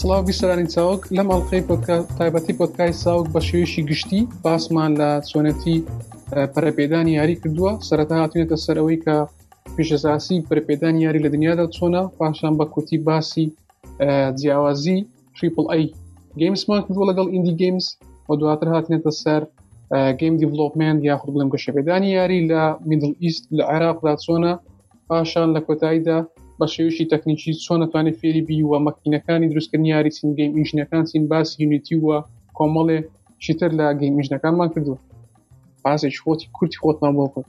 سڵاو بیسەرانی چاوک لەم ئەڵلقەی تایبەتی پۆتکای ساوک بە شێویشی گشتی باسمان لە چۆنەتی پەرەپێدانی یاری کردووە سەرەتا هاتوێتە سەرەوەی کە پیشەساسی پرپێدانی یاری لە دنیادا چۆنا پاشان بە کورتی باسی جیاوازی تریپل ئەی گەیمسمان کردووە لەگەڵ ئیندی گەیمز و دواتر هاتنێتە سەر گەیم دیڤلوپمنت یاخود بڵم گەشەپێدانی یاری لە میدل ئیست لە عێراقدا چۆنە پاشان لە کۆتاییدا بە شێوشی تەکنیکی چۆن نتوانێت فێری بی وە مەکینەکانی دروستکردنی یاری سینگەیم ئینژینەکان سین باس یونیتی وە کۆمەڵێ شیتر لە گەیمیژنەکانمان کردو پاسێک خۆتی کورتی خۆتمان بۆ کرد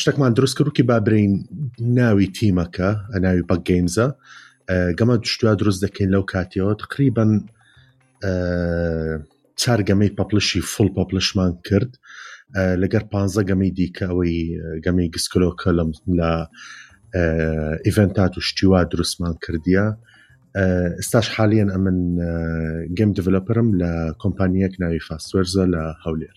شتەکمان دروست کردکی با برین ناوی تیمەکە ناوی بە گەیمزە گەمە شتوا دروست دەکەین لەو کاتیەوە تقریبن چار گەمەی پەپلشی فل پەپلشمان کرد لەگەر پ گەمەی دیکە ئەوەی گەمەی گسکلۆکە لەم لە ئیڤنتات و شتیوا دروستمان کردیە ئستاش حالیان ئەمن گەم دڤلپرم لە کۆمپانیەک ناوی فاستوەرزە لە هەولێر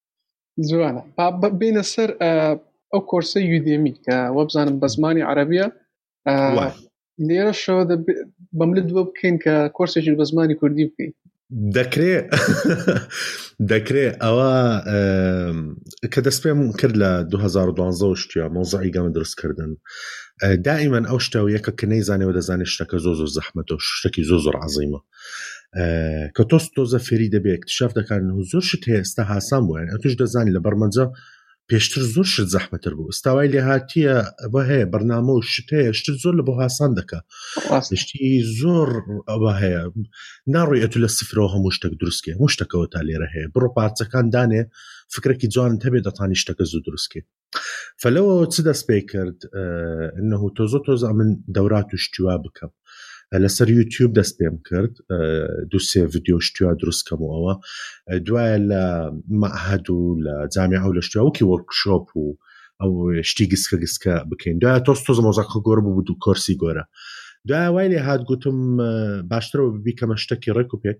جوانە بینە سەر ئەو کۆرسە یودێمی کە وە بزانم بە زمانی عربیە لێرە شۆ بەملت دووە بکەین کە کۆرسێکی بە زمانی کوردی بکەین دەکرێ دەکرێ ئەوە کە دەست پێم کرد لە 2012 شتیا مۆزعی گەمە دروستکردن دائیمەن ئەو شتەوەیە کە کە نەیزانەوە دەزانێت شتەکە زۆ زۆر زەحمەتەوە شتێکی زۆ زۆر عزیمە کە تۆ تۆزە فێری دەبێت اکتشاف دەکات و زۆر شت هێستا هاسان بووە ئەتوش دەزانانی لە بەرمەجە پێشتر زۆر شت زەحمەتر بوو ئستاوای لێ هااتە بە هەیە بەرنامە و شت هەیە شتر زۆر لە بۆ هاسان دەکە شتی زۆر ئەوە هەیە ناڕۆی ئەتو لە سفرەوە هەموو شتێک دروستکێ هەموو شتەکەەوە تا لێرە هەیە بڕۆ پارچەکان دانێ فکرێکی جوان هەبێ دەتانی شتەکە زوو دروستکێ فلەوە چ دەست پێ کرد انه تۆزۆ تۆزە من دەورات و شتیوا بکەم لەسەر یوتیوب دەست پێم کرد دو سێ ڤیددیو شتیوا دروستکەم و ئەوە دوایە لە مەعهد و لە جامی ئەو لە شتیا وەکی وەرکشۆپ و ئەو شتی گسکە گسکە بکەین دوای تۆز تۆز مۆزاکە گۆر بوو دوو کۆرسی گۆرە دوای وای لێ هات گوتم باشترەوە ببیکەمە شتەکی ڕێک و پێک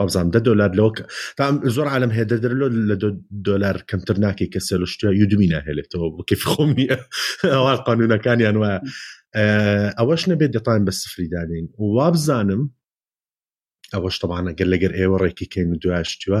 ئەوزان دە دلار لەوە تا زۆر عالم هەیە دەدر لۆ لە دو دلار کەمتر ناکەی کە سێل شتە یودمی ناهێلێتەوە بۆ کەف خۆم نیە ئەوە قانونەکانیان وایە ئەوەش نەبێت دەتان بە سفری دادەین وابزانم ئەوەش تەوانە گەر لەگەر ئێوە ڕێکی کەین و دوایشتوە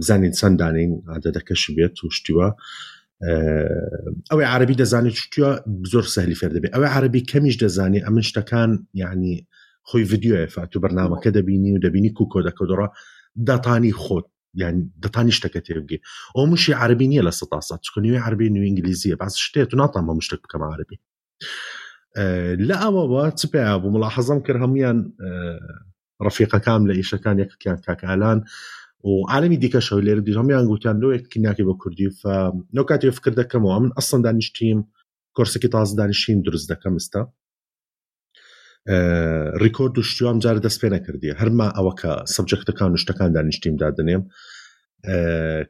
بزانین چەند دانین عادەتەکەش بێت و شتیوە ئەوەی عربی دەزانێت شتیوە زۆر سەهلی فێر دەبێت ئەوەی عربی کەمیش دەزانێت ئەمن شتەکان یعنی خۆی ڤیددیوە فات و بەرنمەکە دەبینی و دەبینی کو کۆدەکە دڕە دەتانی خۆت یان دەتانی شتەکە تێبگەی ئەو مشی عربی نیە لە سە سا چکە نوێ عربی نوێ ئینگلیزیە باز شتێت و ناتان بە مشتێک بکەم عربی لە ئەوەوە چ پێیا بوو مڵا حەزم کرد هەمویان ڕفیقەکان لە ئیشەکان یەککیان کاکالان و عالمی دیکە شەو لێر دیژەمیان گوتیان لۆ یەککی ناکە بە کوردی و لەو کاتی فکر دەکەمەوە من ئەسڵ دانیشتیم کۆرسێکی تازە دانیشتیم دروست دەکەم ئستا ریکۆرد و شتیوام جار دەست پێ نەکردی هەرما ئەوە کە سەبجەکتەکان و شتەکان دانیشتیم دادنێم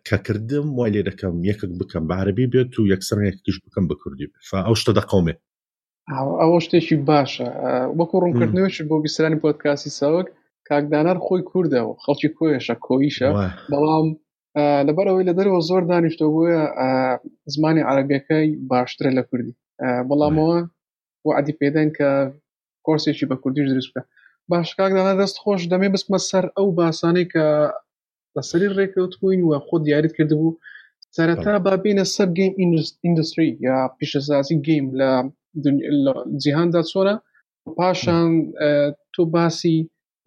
کە کردم وای لێ دەکەم یەکێک بکەم بە عربی بێت و یەکسەر یەکیش بکەم بە کوردی فا ئەو شتە دەقەومێ ئەوە شتێکی باشە وەکو ڕوونکردنەوەش بۆ بیسرانی پۆتکاسی ساوک کاکدانار خۆی کووردە و خەڵکی کۆیشە کۆیشە بەڵام لەبەرەوەی لە دەرەوە زۆر دانیشتۆ بۆیە زمانی عربیەکەی باشترە لە کوردی بەڵامەوە وعدی پێدەن کە کۆرسێکی بە کوردیش دروست بکە باش کاکدانە دەست خۆش دەمێ بستمە سەر ئەو باسانەی کە لەسەری ڕێکەوت بووین و خۆ دیاریت کردبوو سەرەتا با بینە سەر گەیم ئینندستری یا پیشەسازی گەیم لە جیهاندا چۆرە پاشان تۆ باسی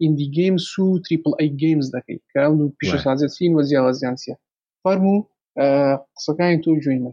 ئیندی گەیم سو تریپل ئەی گەیمز دەکەیت کە و پیشەسازی سین وە جیاوازیان چیە فەرمو قسەکانی تۆ جوێنە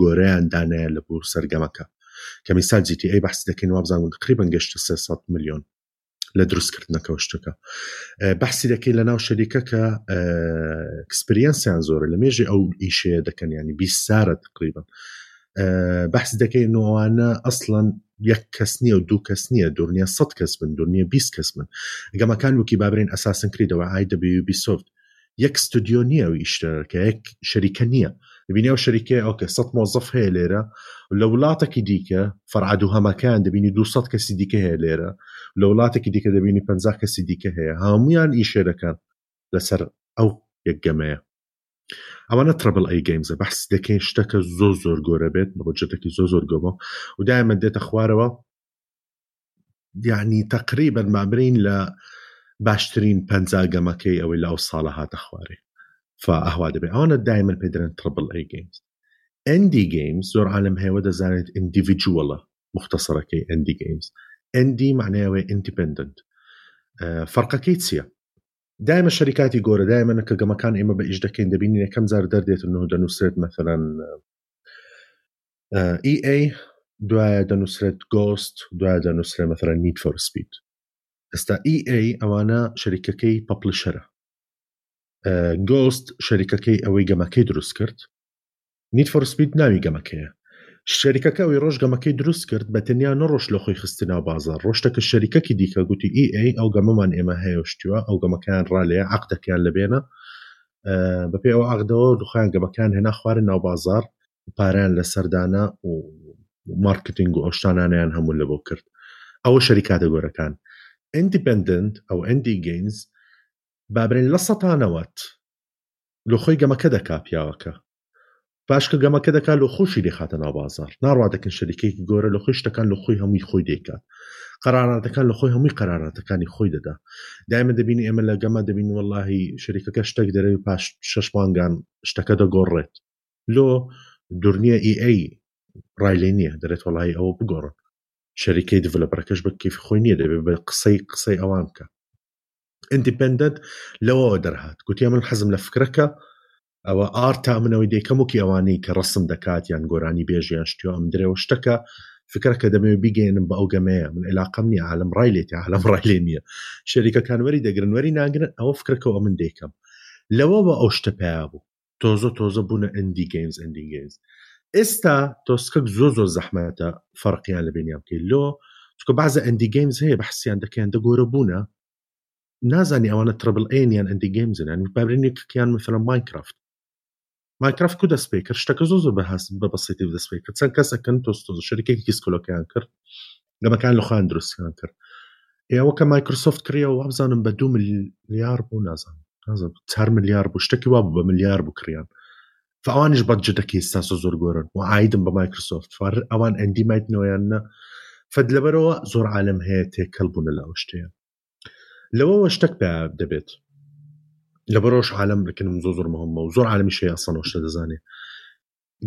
گۆرەیان دانایە لە بۆر سەرگەمەکە کە میسال جی تی ئەی بەحسی دەکەین وابزانم تقریبا گەشتە سێ سەد ملیۆن لە دروستکردنەکەەوە شتەکە بەحسی دەکەی لە ناو شەریکە کە ئەکسپریەنسیان زۆرە لە مێژی ئەو ئیشەیە دەکەن ینی بی سارە تقریبا بەحس دەکەی نوانە ئەسڵەن یەک کەس نییە و دوو کەس نییە دنیا سە کەس بن دنیا 20 کەس من گەمەکان وکی بابرین ئەساسن کردەوە ئایدە بی بیسۆفت یەک ستودیۆ نییە و ئیشتەکە یەک شەریکە نییە دەبینی ئەو شەریکە ئەوکە سە مۆزف هەیە لێرە لە وڵاتێکی دیکە فەرعاد و هەمەکان دەبینی 200 کەسی دیکە هەیە لێرە لە وڵاتێکی دیکە دەبینی 50 کەسی دیکە هەیە هەمویان ئیشێ دەکەن لەسەر ئەو یەکگەمەیە ئەوانە تربل ئەی گەیمزە بەحس دەکەین شتەکە زۆ زۆر گۆرە بێت بەجێتێکی زۆ زۆر گۆمە و دایمە دێتە خوارەوە یعنی تقریبا با برین لە باشترین پەنجا گەمەکەی ئەوەی لە ئەو ساڵە هاتە خوارێ فاهوا دەبێت ئەوانە دایمن پێدرن تربل ئەی گەیمز ئەندی گەیمز زۆر عالم هەیەوە دەزانێت ئیندیڤجووەڵە مختصەرەکەی ئەندی گەیمز ئەندی معنەیەوەی ئیندیپندنت فەرقەکەی چییە؟ دایمە شەریکاتی گۆرە دایمەە کە گەمەکان ئێمە بە ئیش دەکەین دەبینین یەکەم جار دەردێت نۆ دەنووسێت مەثلەن ئی ئەی دوایە دەنووسرێت گۆست دوایە دەنووسرێت مەثلا نیت فۆر سپید ئێستا ئی ئەی ئەوانە شەریکەکەی پەپلشەرە گۆست شەریکەکەی ئەوەی گەمەکەی دروست کرد نیت فۆر سپید ناوی گەمەکەیە شەریکەکە ئەوی ڕۆژ گەمەکەی دروست کرد بە تەنیا نەڕۆژ لە خۆی خستی ناو بازار ڕۆشتەکە شەریکەکی دیکە گوتی ئی ئەی ئەو گەمەمان ئێمە هەیەشتووە ئەو گەمەکان ڕا لێ عقدەکەیان لەبێنە بەپێ ئەو عقدەوە دوخیان گەمەکان هێنا خوارە ناو بازار پارەیان لەسەردانا و مارکتنگ و ئەوشتانانیان هەموو لەبۆ کرد ئەوە شەریکاتە گۆرەکان ئەندیپندنت ئەو ئەندی گەینز بابرێن لە سەتانەوەت لۆ خۆی گەمەکە دەکا پیاوەکە باشکە گەمەکە دەکا لۆ خۆشی دەخاتە ناو بازار ناڕوا دەکەن شەریکێکی گۆرە لە خۆی شتەکان لە خۆی هەمووی خۆی دەیکات قەراراتەکان لە خۆی هەمووی قەراراتەکانی خۆی دەدا دایمە دەبین ئێمە لە گەمە دەبین واللهی شەریکەکە شتێک دەرەوی پاش شش مانگان شتەکە دەگۆڕێت لۆ دورنیە ئی ئەی ڕای لێ نیە دەرێت وەڵایی ئەوە بگۆڕن شەریکەی دیڤلۆپەرەکەش بە کیفی خۆی نیە دەبێت بە قسەی قسەی ئەوان بکە ئیندیپندنت لەوەوە دەرهات گوتیە من حەزم لە فکرەکە ئەوە ئار تا منەوەی دەیکەم وکی ئەوانەی کە ڕسم دەکات یان گۆرانی بێژیان شتیۆ ئەم درێوە شتەکە فکرەکە دەمێ بیگەێنم بە ئەو گەمەیە من علاقم نیە عالم ڕای لێت عالم ڕای لێ نیە شەریکەکان وەری دەگرن وەری ناگرن ئەوە فکرەکە ئەو من دەیکەم لەوەوە ئەو شتە پیا بوو تۆزە تۆزە بوونە ئەندی گەیمز ئەندی گەیمز ئێستا تۆسکەک زۆ زۆر زەحمەتە فەرقیان لە بینیان بکەیت لۆ چکە بازە ئەندی گەیمز هەیە بەحسیان دەکەیان دەگۆرە بوونە نازانی ئەوانە تربل ئەیان ئەندی گەیمزنان پابرینێکیان مثللا ماینکرافت ماینکرافت کو دەست پێ کرد شتەکە زۆ زۆر بەهاست بە بەسیتی دەست پێ کرد چەند کەسەکەن تۆستۆ شەرکێکی سکلۆکەیان کرد گەمەکان لە خۆیان دروستیان کرد ئێوە کە مایکرۆسۆفت کڕیەوە وابزانم بە دو ملیار بۆ نازان چار ملیار بوو شتێکی وا بوو بە ملیار بکڕیان فوانش بە جدەکی ئستاسە زۆر گۆرن و ئایدم بە مایکرۆسۆفت فار ئەوان ئەندی مایتنەوەیان نە فەد لەبەرەوە زۆر عالم هەیە تێکەل بوون لە ئەو شتەیە لەوەوە شتەک پێ دەبێت لە بەرۆژ عالم بکنم زۆ زۆر مهمە و زۆر عالمی شەیە ئەسانەوە شتە دەزانێت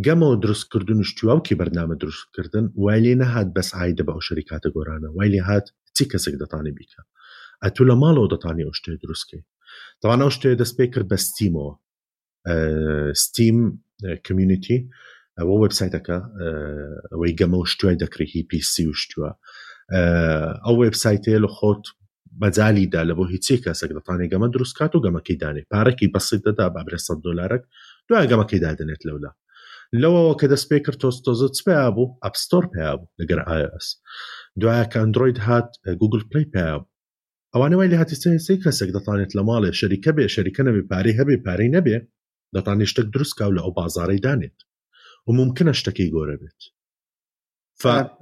گەمەوە دروست کردن و شتیوا و کی بەرنامە دروست کردن وای لێ نەهات بەس عایدە بە ئەو شەریکاتە گۆرانە وای لێ هات چی کەسێک دەتانی بیکا ئەتو لە ماڵەوە دەتانی ئەو شتێ دروست کەی تاوان ئەو شتێ دەست پێ کرد بە ستیمەوە ستیم کمیونیتی ئەوە وبسایتەکە ئەوەی گەمە و شتوای دەکری هی پیسی و شتووە ئەو وبسایتەیە لە خۆت مەجالی دا لەبۆ هیچیک کەسەک دەتانێ گەمە دروست کات و گەمەکەی دانێ پارەکی بەسیت دەدا بابرێ سەد دۆلارەک دوای گەمەکەی دادەنێت لەولا لەوەوە کە دەست پێکرد تۆز تۆزە چ پیا بوو ئەپستۆر پیا بوو لەگەر ئایس دوایە کە ئەندروید هات گوگل پلی پیا بوو ئەوانە وای لە هاتی سێ سێ کەسێک دەتانێت لە ماڵێ شەریکە بێ شەریکە نەبێ پارەی هەبێ پارەی نەبێ دەتانێ شتێک دروست کاو لە ئەو بازارەی دانێت و ممکنە شتەکەی گۆرە بێت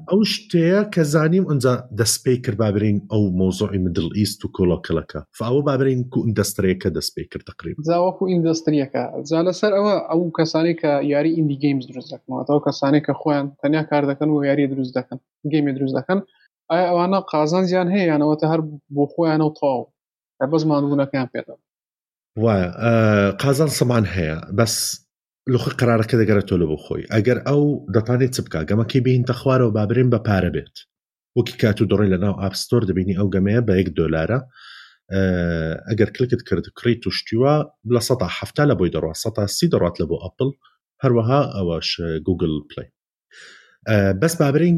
ئەو شتەیە کە زانیم ئەجا دەستپی کرد بابرین ئەو مۆزۆی مدل ئیست و کۆلۆکەلەکە فاوە بابرین کو ئیندستریەکە دەستپی کرد تقریب زاوەکو ئیندستریەکە جا لەسەر ئەوە ئەو کەسانی کە یاری ئیندی گەیمز دروست دەکەنەوە کەسانی کە خۆیان تەنیا کار دەکەن و یاری دروست دەکەن گەیمی دروست دەکەن ئایا ئەوانە قازانجیان هەیە یانەوە تا هەر بۆ خۆیانە و تەواو بەس مادبوونەکەیان پێدا وایە قازان سەمان هەیە بەس لخۆ قرارەکە دەگەرێتەوە لە بۆ خۆی ئەگەر ئەو دەتانێت چ بکە گەمەکەی بینتە خوارەوە بابرێن بە پارە بێت وەکی کات و دەڕێ لە ناو ئاپستۆر دەبینی ئەو گەمەیە بە یەک دۆلارە ئەگەر کلکت کرد کڕی توشتیوە لە سە هەفتا لە بۆی دەڕات سە سی دەڕات لە بۆ ئەپل هەروەها ئەوەش گوگل پلی بەس بابرین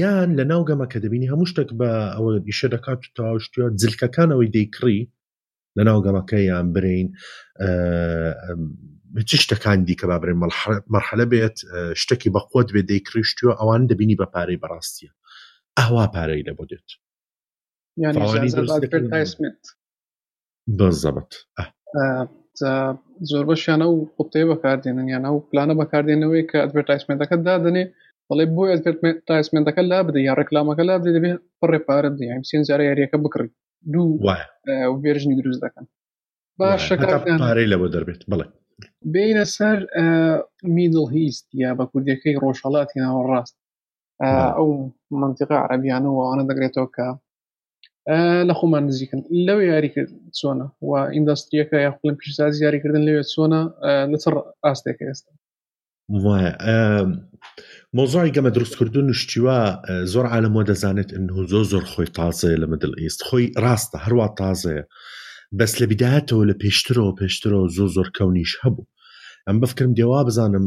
یان لە ناو گەمە کە دەبینی هەموو شتێک بە ئەوە ئیشە دەکات و تەواوشتوە جلکەکان ئەوەی دەیکڕی لە ناو گەمەکە یان برین چ شتەکان دیکە با برێن مەرحەلە بێت شتێکی بەقوت بێ دەیکڕیشتوە ئەوان دەبینی بە پارەی بەڕاستیە ئەوا پارەی لە بۆ دێت بە زەبت زۆربەشیان ئەو قوتەیە بەکاردێنن یان ئەو پلانە بەکاردێنەوەی کە ئەدڤێرتایسمنتەکە دادنێ بەڵێ بۆ ئەدڤێرتایسمنتەکە لا بدە یا ڕێکلامەکە لا بدە دەبێت پڕێ پارە بدە یان سێن جارە یاریەکە بکڕی دوو وێرژنی دروست دەکەن باشەکارپارەی لەوە دەبێت بڵێ بینە سەر میدڵ هیست یا بە کوردەکەی ڕۆژهڵاتی ناوەڕاست ئەو منتیقا عربیانەوەوانە دەگرێتەوە کە لە خۆمان نزیکن لەو یاریکرد چۆنە و ئینداستریەکە یا خڵم پیشساز یاریکردن لەوێ چۆنە لەسەر ئاستێک ئێستا مۆزای گەمە دروستکردن و شتیوا زۆر عالمەوە دەزانێت ئەنه زۆر زۆر خۆی تازەیە لە مدل ئیست خۆی ڕاستە هەروە تازەیە بەس لە بداەتەوە لە پێشترەوە پێشترەوە زۆ زۆر کەونیش هەبوو ئەم بفکرم دێوا بزانم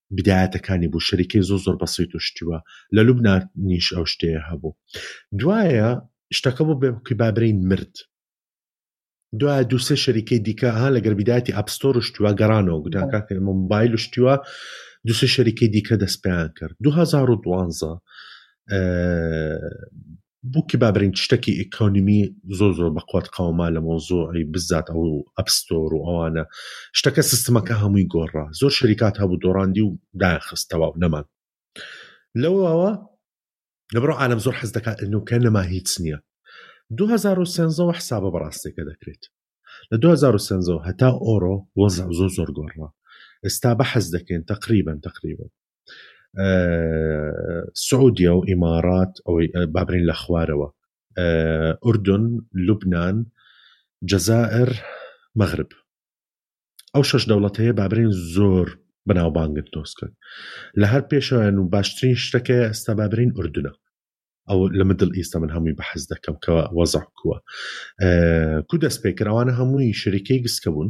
بدایەتەکانی بوو شەریکەی زۆ زۆر بەسیت و شتیوە لە لوبنان نیش ئەو شتەیە هەبوو دوایە شتەکە بۆ بێکی بابرین مرد دو دووسێ شەریکەی دیکە ها لە گەربیداتی ئەپستۆر و شتیوە گەڕانەوە گوتان کاکە ئمە موبایل و شتیوە دوسێ شەریکەی دیکە دەستپیان کرد 2012 بوکی با برین تشتەکی ئیکۆنمی زۆر زۆر بە قوت قەوما لە مۆزۆی بزات ئەو ئەپستۆر و ئەوانە شتەکە سیستمەکە هەمووی گۆڕا زۆر شەریکات هەبوو دۆڕاندی و داخستەوە نەمان لەوەوە لەبڕۆ عالم زۆر حەز دەکات نوکە نەما هیچ نییە 2013ەوە حسابە بەڕاستێکە دەکرێت لە 2013 هەتا ئۆرۆ وەزە زۆر زۆر گۆڕا ئێستا بە حەز دەکەن تقریبن تقریبن سعودیا و ئیمارات ئەوەی بابرین لە خوارەوە ئوردن لوبناان جەزائر مەغرب ئەو شش دەوڵەت هەیە بابرین زۆر بەناوبانگت دۆست کرد لە هەر پێشیان و باشترین شتەکە ئێستا بابرین ئوردنە ئەو لە مدل ئیستا من هەمووی بەحەز دەکەم کە وەزع کووە کو دەست پێکراوانە هەمووی شەریکەی گسکە بوون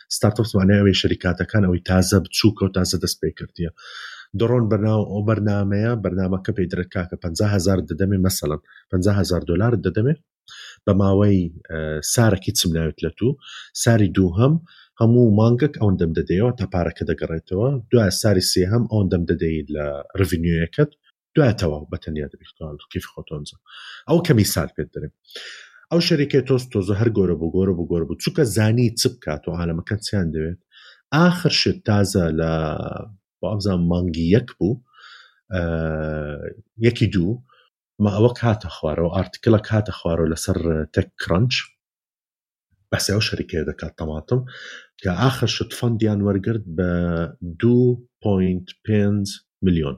ستارتەپ زمانە ئەوەی شەریکاتەکان ئەوەی تازە بچووکە و تازە دەست پێ کردیە دڕۆن بەناو ئەو بەرنمەیە بەرنمەکە پێی درکاکە 500هزار دەدەمێ مەسەن 500هزار دلار دەدەمێ بە ماوەی سارەکی چم ناوێت لە تو ساری دووهم هەموو مانگەک ئەوەن دەم دەدەیەوە تا پارەکە دەگەڕێتەوە دو ساری سێهم ئەوەن دەم دەدەیت لە ڕڤنیوەکەت دوای تەواو بە تەنیا دەبی خۆ کیفی خۆ تۆنزە ئەو کە میسال پێت دەرێ ئەو شەرێکێ تۆز تۆزە هەر گۆرە بۆ گۆرە بۆ گۆرە بوو چووکە زانی چ بکات و عالەمەکە چیان دەوێت ئاخر شت تازە لە بۆ ئەمزان مانگی یەک بوو یەکی دوو ما ئەوە کاتە خوارەوە ئارتیکلە کاتە خوارەوە لەسەر تەک کرنج بەسێ ئەو شەریکێ دەکات تەماتم کە ئاخر شت فەندیان وەرگرت بە 2.5 میلیۆن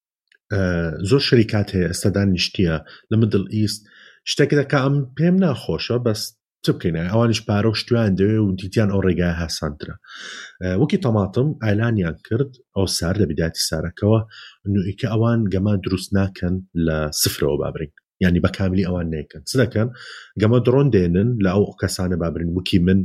زۆر شەریکات هەیە ئێستادا نیشتە لە مدل ئیست شتێک دەکە ئەم پێم ناخۆشە بەس چ بکەین ئەوانش پارە و شتویان دەوێ و دیتیان ئەو ڕێگای هاسانترە وەکی تەماتم ئالانیان کرد ئەو سار لە بداتی سارەکەەوە نوئیکە ئەوان گەمان دروست ناکەن لە سفرەوە بابرین یعنی بە کاملی ئەوان نەیکەن چ دەکەن گەمە دڕۆن دێنن لە ئەو کەسانە بابرن وکی من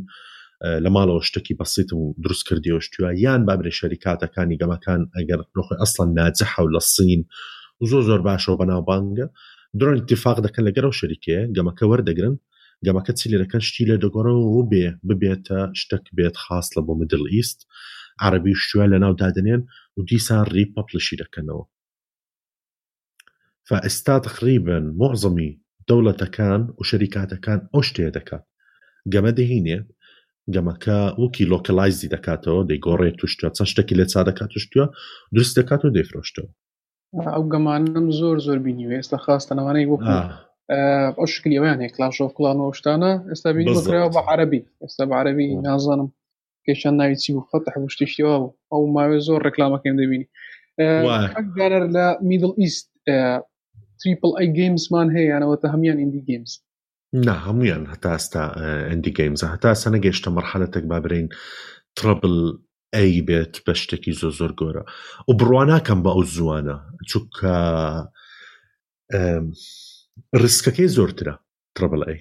لە ماڵەوە شتێکی بەسیتم و دروست کردیەوە شتوە یان بابرێ شەریکاتەکانی گەمەکان ئەگەر نۆخی ئەسڵەن ناجەحە و لە سین و زۆر زۆر باشەوە بەناوبانگە درۆن اتفاق دەکەن لەگەر و شەریکەیە گەمەکە وەردەگرن گەمەکە چی لێ دەکەن شتی لێ دەگۆڕەوە و بێ ببێتە شتەک بێت خاص لە بۆ مدل ئیست عربی شتوە لە ناو دادنێن و دیسان ڕیپەپلشی دەکەنەوە فاستا تقریبا معظمی دەوڵەتەکان و شەریکاتەکان ئەو شتێ دەکات گەمە دەهینێ گەمەکە وەکی لۆکەلایزی دەکاتەوە دەیگۆڕێت توشتە چەند شتێکی لێ چا دەکات توشتە درست دەکات و دەیفرۆشتەوە ئەو گەمانم زۆر زۆر بینی ئێستا خاستە نەوانەی وەکو ئەو شکلیەوەیان هەیە کلاش و کلان و شتانە ئێستا بینی بە عربی ئێستا بە عربی نازانم پێشان ناوی چی بوو فەتح بوو شتی شتیوا بوو ئەو ماوێ زۆر ڕێکلامەکەم دەبینی گەرەر لە میدل ئیست تریپل ئەی گەیمزمان هەیەیانەوە تا هەمان ئیندی گەیمز نا هەمویان هەتاستا ئەندی گەیمز هەتا سە نەگەشتە مەرحەلەتەک با برین تربل ئەی بێت بە شتێکی زۆ زۆر گۆرە و بڕواناکەم بە ئەو زوانە چونکە ڕسکەکەی زۆرترە تربل ئەی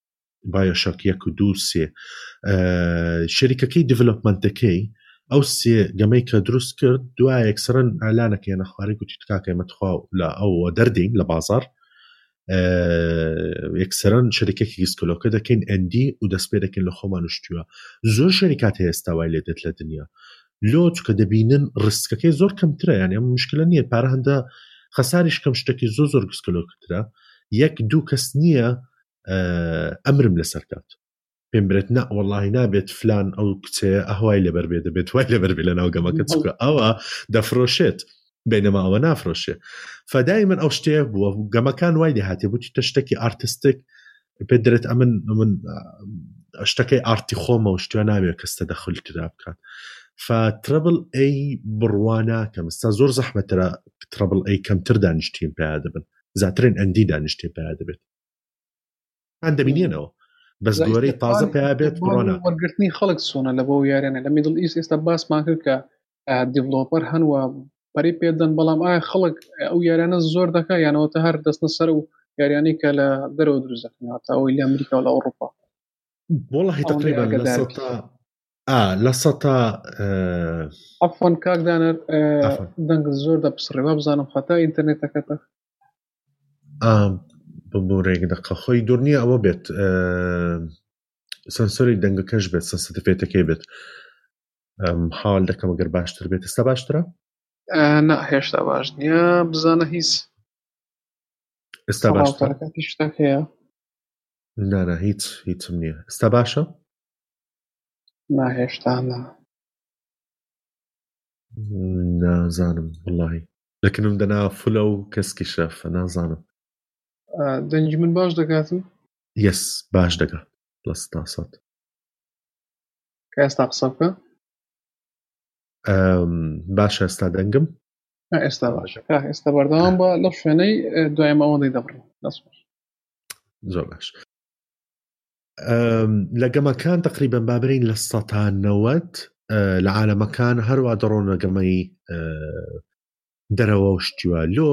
بایۆ شەک یەک و دوو سێ شەریکەکەی دیڤلوپمنتەکەی ئەو سێ گەمەی کە دروست کرد دوایەک سەرەن ئالانەکەی نەخوارێک گوتی تکاکەی مەتخوا لە ئەوە دەردەین لە بازار یەکسەرەن شەریکێکی گسکلۆکە دەکەین ئەندی و دەست پێ دەکەین لە خۆمان شتووە زۆر شەریکات هێستا وای لێ دێت لە دنیا لۆ چکە دەبینن ڕستکەکەی زۆر کەمترە یان ئەم مشکلە نییە پارە هەندە خەساریش کەم شتێکی زۆ زۆر گسکلۆکترە یەک دوو کەس نییە ئەمرم لەسەر کات پێم برێت نا وەڵی نابێت فلان ئەو کچەیە ئەهوای لەبەر بێ دەبێت وای لەبەر بێ لە ناوگەمەکە چکە ئەوە دەفرۆشێت بینەما ئەوە نافرۆشێ فەدای من ئەو شتێ بووە گەمەکان وای لە هااتێ بووی تە شتێکی ئارتستێک پێ درێت ئەمن من شتەکەی ئارتی خۆمە و شتوە ناوێت کەستە دەخل کرا بکات فتربل ئەی بڕواناکەم ستا زۆر زەحمەترا تربل ئەی کەمتر دانیشتین پیا دەبن زیاترین ئەندی دانیشتێ پیا دەبێت هەن دەبینێنەوە بەس گۆرەی تازە پیا بێت بڕۆنە وەرگرتنی خەڵک سۆنە لە بۆ یارێنە لە میدڵ ئیس ئێستا باسمان کرد کە دیڤلۆپەر هەنوە پەری پێدەن بەڵام ئایا خەڵک ئەو یارانە زۆر دەکە یانەوە تا هەر دەستە سەر و یاریانی کە لە دەرەوە دروستەکەنەوە تا ئەوی لە ئەمریکا و لە ئەوروپا بۆڵی تقریبا لە سە ئەفۆن کاکدانەر دەنگ زۆر دەپسڕێ بابزانم خەتا ئینتەرنێتەکەتە ببورێک دەقە خۆی دوور نییە ئەوە بێت سنسۆری دەنگەکەش بێت سنسفێتەکەی بێت حال دەکەم گەر باشتر بێت ئستا باشترە نا هێشتا باش نییە بزانە هیچ ئستا باشتر هەیە نانا هیچ هیچم نییە ئستا باشە نا هێشتا نا نازانم وڵی لەکنم دەنا فلە و کەسکی شەفە نازانم دەنگی من باش دەکاتم یس باش دەگات لە ستا سەد ئێستا قسە بکە باش ئێستا دەنگم ئێستا باشە ئێستا بەردەوام بە لە شوێنەی دوای ماوەندەی دەبڕی دەست باش زۆر باش لە گەمەکان تقریبا بابرین لە سەتان نەوەت لە عالەمەکان هەروە دەڕۆن لە گەمەی دەرەوە شتیوە لۆ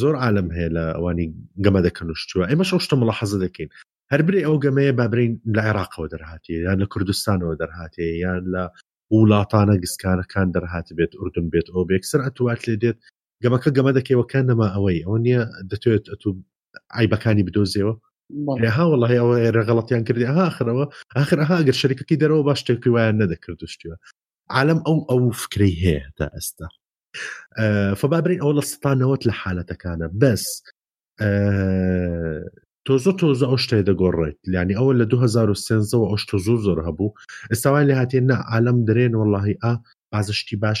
زۆر عالم هەیە لە ئەوانی گەمە دەکەن و شتیوە ئێمە شەشتە مڵە حەزە دەکەین هەر برێ ئەو گەمەیە بابرین لە عێراقەوە دەرهاتی یان لە کوردستانەوە دەرهاتێ یان لە وڵاتانە گسکانەکان دەرهات بێت ئوردن بێت ئەو بێکسەر ئەتوات لێ دێت گەمەکە گەمە دەکەیەوەکە نەما ئەوەی ئەوە نییە دەتوێت ئەتو ئایبەکانی بدۆزیەوە ها وڵی ئەوە ئێرە غەڵەتیان کردی ئاخرەوە ئاخر ئەها گەر شەریکەکەی دەرەوە باش تێکی وایان نەدەکرد شتیوە عالم ئەو ئەو فکرەی هەیە تا ئێستا فبابرین ئەوە لە ستانەوەت لە حالەتەکانە بەس تۆزۆ تۆزە ئەو شتێ دەگۆڕێت لانی ئەوە لە 2013ەوە ئەو شتۆ زۆر زۆر هەبوو ئێستاوای لە هااتێ نە عالم درێن وەڵی ئا بازشتی باش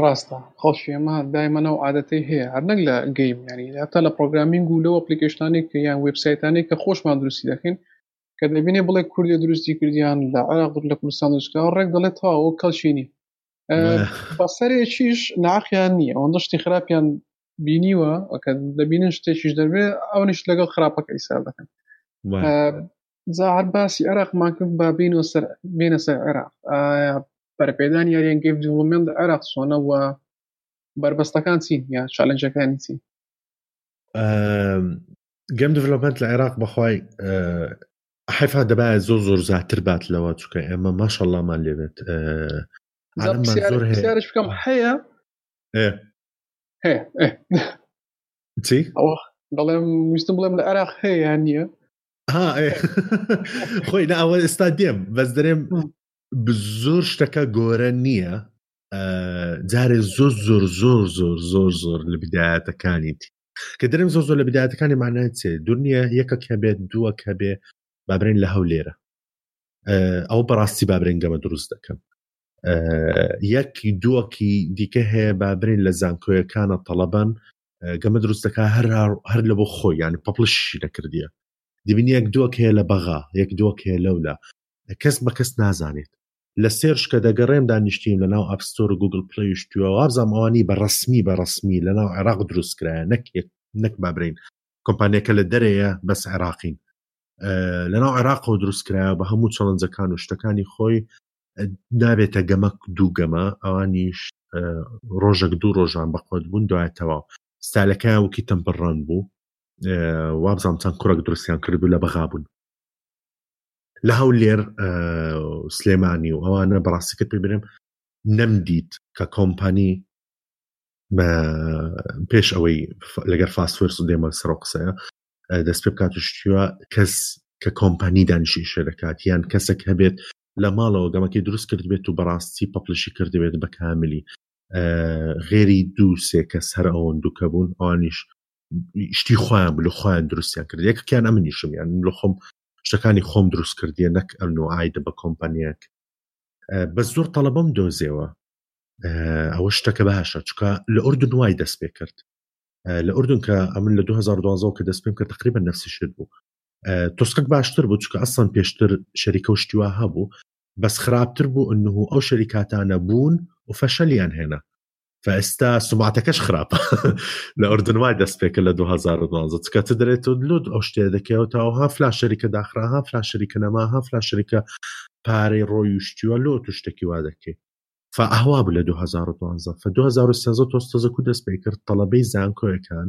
ڕاستە خەڵشێمە دایمەە و عادەتی هەیە هەر نەک لە گەیم ینی هەتا لە پرۆگرامینگ و لەو ئەپلیکیشنانێک کە یان وبسایتانێک کە خۆشمان دروستی دەکەین کە دەبینێ بڵێ کوردی دروستی کردیان لە عراق لە کوردستان دروستکراوە ڕێک دەڵێ تاوە کەڵچینی بەسەرێکیش ناقیان نییە ئەوەندە شتی خراپیان بینیوە ئەکە دەبینن شتێکیش دەبێ ئەوانش لەگەڵ خراپەکە ئیسار دەکەن جا هەر باسی عێراقمان کرد با بینەوە سەر بینە سەر عێراق بەرپێدان یاریان گەیف دیڵمنت عێراق سۆنەوە بەربەستەکان چین یا چالنجەکانی چین گەم دڤلوپمنت لە عێراق بەخوای حیفا دەبایە زۆر زۆر زیاتر بات لەوە چکە ئێمە ماشەڵامان لێبێت زۆرش بکەم هەیە هەیە چی؟ بەڵێم ویستم بڵێم لە عێراق هەیە نییە خۆی ناوە ئێستا دێم بەس دەرێم زۆر شتەکە گۆرە نییە جارێ زۆر زۆر زۆر زۆر زۆر زۆر لە بدایەتەکانیت کە دەرم زۆ زۆر لە بدایەتەکانی مانای چێ دنیا یەکە کە بێت دووە کە بێ بابرێن لە هەولێرە ئەو بەڕاستی بابرێن گەمە دروست دەکەم یەکی دووەکی دیکە هەیە بابرین لە زانکۆیەکانە تەڵەبەن گەمە دروست دەکا هەر هەر لە بۆ خۆی یان پەپڵشی دەکردە دبین یەک دۆک هەیە لە بەغا یەک دۆک هەیە لەولا کەس بە کەس نازانێت لە سێرش کە دەگەڕێم دانیشتیم لە ناو ئەپستۆر و گوگل پلیشتوە وابزانام ئەوانی بە ڕسمی بە ڕسمی لە ناو عێراق دروستکرایە نەک نەک بابرین کۆمپانیەکە لە دەرەیە بەس عێراقین لە ناو عێراقەوە دروستکرایە بە هەموو چەڵنجەکان و شتەکانی خۆی نابێتە گەمەک دوو گەمە ئەوانیش ڕۆژێک دوو ڕۆژان بەقۆت بوون دوایەتەوە ستالەکەیان وکی تەمپڕان بوو وابزانام چەند کوڕک درستیان کردو لە بەغا بوون لە هەول لێر سلێمانی و ئەوانە بەڕاستی کرد پێ برم نەمدیت کە کۆمپانی پێش ئەوەی لەگەر فاسفۆرس و دێمە سەر قسەیە دەست پێ بکات شتیوە کەس کە کۆمپانی دانیشی شێ دەکات یان کەسێک هەبێت لە ماڵەوە گەمەکەی دروست کردبێت و بەڕاستی پەپلشی کردبێت بە کاملی غێری دوو سێ کەس هەر ئەوەن دووکە بوون ئەوانیش شتی خۆیان بلو خۆیان دروستیان کرد یەکەکیان ئەمنیشم یان لە خۆم شتەکانی خۆم دروست کردیە نەک ئەمن و ئایدە بە کۆمپانیەک بە زۆر تەڵەبم دۆزێەوە ئەوە شتەکە باشە چکە لە ئەردن وای دەست پێ کرد لە ئەردن کە ئەمن لە 2012 کە دەست پێم کە تقریبا نفسی شت بوو تۆسقک باشتر بوو چکە ئەسان پێشتر شەریکە و شتیوا هەبوو بەس خراپتر بوو ئەنه ئەو شەریکاتانە بوون و فەشەلیان هێنا فئستا سوماتەکەش خراپە لە ئەردنوای دەست پێکە لە 2012 چکە چ دەێت و لود ئەو شتێ دەکەەوە تاو ها فلا شەریکە داخرا ها فلا شەریکە نەما ها فلا شەریکە پارەی ڕۆی و شتیوە لۆ توشتێکی وا دەکەیت فاهوا بوو لە 2012 ف 2013 تۆستەزەکو دەست پێ کرد تەڵەبەی زانکۆیەکان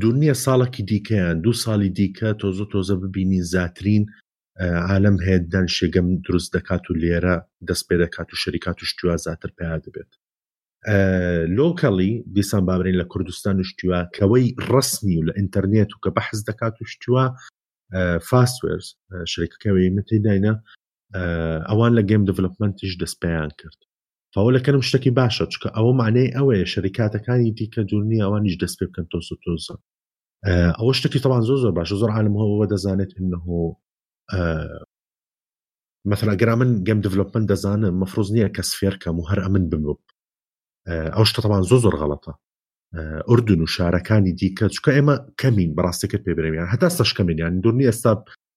دورنیە ساڵەکی دیکەیان دوو ساڵی دیکە تۆزە تۆزە ببینین زیاترین عالم هێددان شێگەم دروست دەکات و لێرە دەست پێ دەکات و شەریکات و شتیوا زیاتر پیا دەبێت لۆکەڵی دیسان بابرین لە کوردستان و شتیوا کەوەی ڕسمی و لە ئینتەرنێت و کە بەحز دەکات و شتیوا فاسوێرز شرێکەکەی من تێداینا ئەوان لە گەم دڤلپمنتیش دەستپیان کرد قەولەکەرم شتەکی باشە چکە ئەوە معنەی ئەوەیە شەریکاتەکانی دیکە دوور نیە ئەوانیش دەست پێ بکەن تۆز و تۆزە ئەوە شتەکی تەوان زۆر زۆر باشە زۆر عالم هەوە دەزانێت انه مثلا گەرا من گەم دڤلوپمنت دەزانم مەفرۆز نییە کەس فێرکەم و هەر ئەمن بم ئەو شتە تەوان زۆر زۆر غەڵەتە ئەردون و شارەکانی دیکە چکە ئێمە کەمین بەڕاستەکە پێ برێمیان هەتا سەشکەمێنیان دورنی ئێستا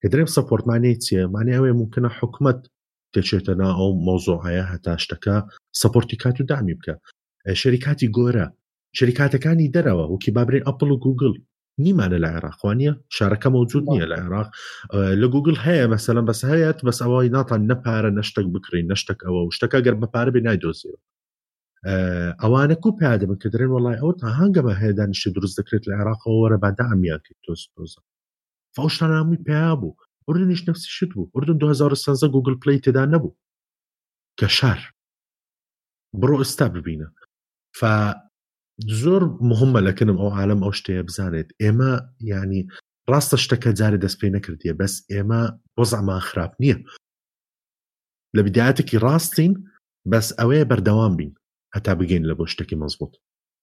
کە درێم سەپۆرت مانەی چیە مانای ئەوەیە ممکنە حکومت دەچێتە نا ئەو مۆزۆعەیە هەتا شتەکە سەپۆرتی کات و دامی بکە شەریکاتی گۆرە شەریکاتەکانی دەرەوە وەکی بابرێن ئەپل و گوگل نیمانە لە عێراقوانە شارەکە مەوجود نییە لە عێراق لە گوگل هەیە مەسەلم بەس هەیەت بەس ئەوەی ناتان نەپارە نەشتەک بکرین نەشتەک ئەوە و شتەکە گەر بەپارە بێ نایدۆزیەوە ئەوانە کو پیادەبن کە درێن وڵای ئەو تا هەنگەمە هەیە دانیشتە دروست دەکرێت لە عێراقەوە وەرە بادە ئەمیان کرد تۆز تۆزە ئەو شتانە هەمووی پیا بوو ئوردنیش نفسی شت بوو ئوردن 2013 گوگل پلی تێدا نەبوو کە شار بڕۆ ئستا ببینە ف زۆر مهمە لەکنم ئەو عالم ئەو شتەیە بزانێت ئێمە ینی ڕاستە شتەکە جارێ دەست پێ نەکردیە بەس ئێمە وەزعمان خراپ نییە لە بداەتێکی ڕاستین بەس ئەوەیە بەردەوام بین هەتا بگەین لە بۆ شتێکی مەزبوط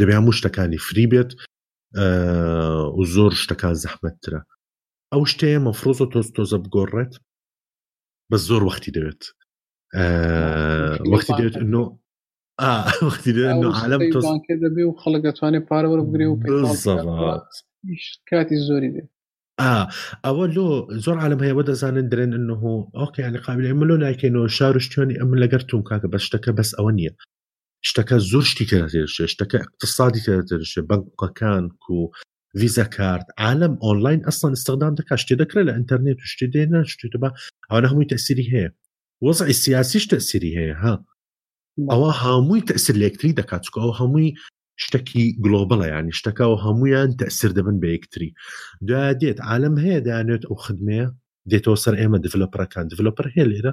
دەبێ هەموو شتەکانی فری بێت و زۆر شتەکان زەحمەتترە ئەو شتەیە مەفرۆزە تۆز تۆزە بگۆڕێت بە زۆر وەختی دەوێت وەختی دەوێت وەختی عالم دەبێ و خەڵک دەتوانێت پارە وەربگرێ و کاتی زۆری دێت ئەوە لۆ زۆر عالم هەیەوە دەزانن درێن انه ئۆکیانی قابل ئەمە لۆ ناکەینەوە شار شتیانی ئەم لەگەر تون کاکە بە شتەکە بەس ئەوە نییە شتەکە زۆر شتی کەێشێ شتەکە اقتصادی کەێشێ بەنقەکان و ویزە کارت عالم ئۆنلاین ئەسان استخدام دەکات شتێ دەکرێت لە ئینتەرنێت و شتێ دێ ناشتێت بە ئەوە هەمووی تەسیری هەیە وەزعی سیاسیش تەسیری هەیە ها ئەوە هەمووی تەسر لەکتری دەکات چکە ئەو هەمووی شتەکی گلۆبڵە ینی شتەکەەوە هەمویان تەسر دەبن بە یەکتری دا دێت عالم هەیە دانێت ئەو خدمەیە دێتەوە سەر ئێمە دیڤلپەکان دیڤلپەر هەیە لێرە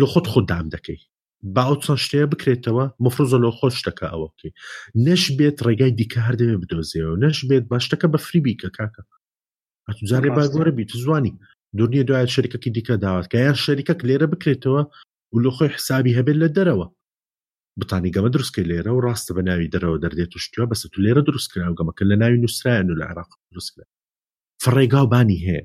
لە خۆت خۆت دام دەکەی با ئەو چەند شتەیە بکرێتەوە مفرزە لە خۆ شتەکە ئەوە بکەی نەش بێت ڕێگای دیکە هەردەوێ بدۆزیەوە نەش بێت بە شتەکە بە فری بیکە کاکە ئەتوجارێ باگۆرە بیت زوانی دنیە دوای شەریکەکی دیکە داوات کە یان شەریکەک لێرە بکرێتەوە و لە خۆی حسابی هەبێت لە دەرەوە بتانی گەمە دروستکە لێرە و ڕاستە بە ناوی دەرەوە دەردێت و شتوە بەسە تو لێرە دروستکرا و گەمەکە لە ناوی نووسراەن و لە عراق دروستکرا فڕێگا بانی هەیە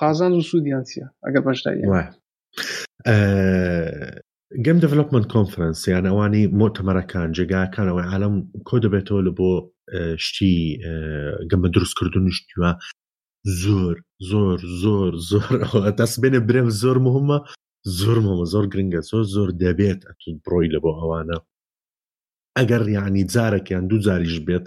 قازان و سوودیان چیە ئەگەر بەشداری گەم دڤلوپمنت کۆنفرنس یان ئەوانی مۆتەمەرەکان جێگاکانەوەی عالم کۆ دەبێتەوە لە بۆ شتی گەمە دروستکردن و شتیوە زۆر زۆر زۆر زۆر دەست بێنە برێ زۆر مهمە زۆر مەمە زۆر گرنگە زۆر زۆر دەبێت ئەتون بڕۆی لە بۆ ئەوانە ئەگەر یعنی جارێکیان دوو جاریش بێت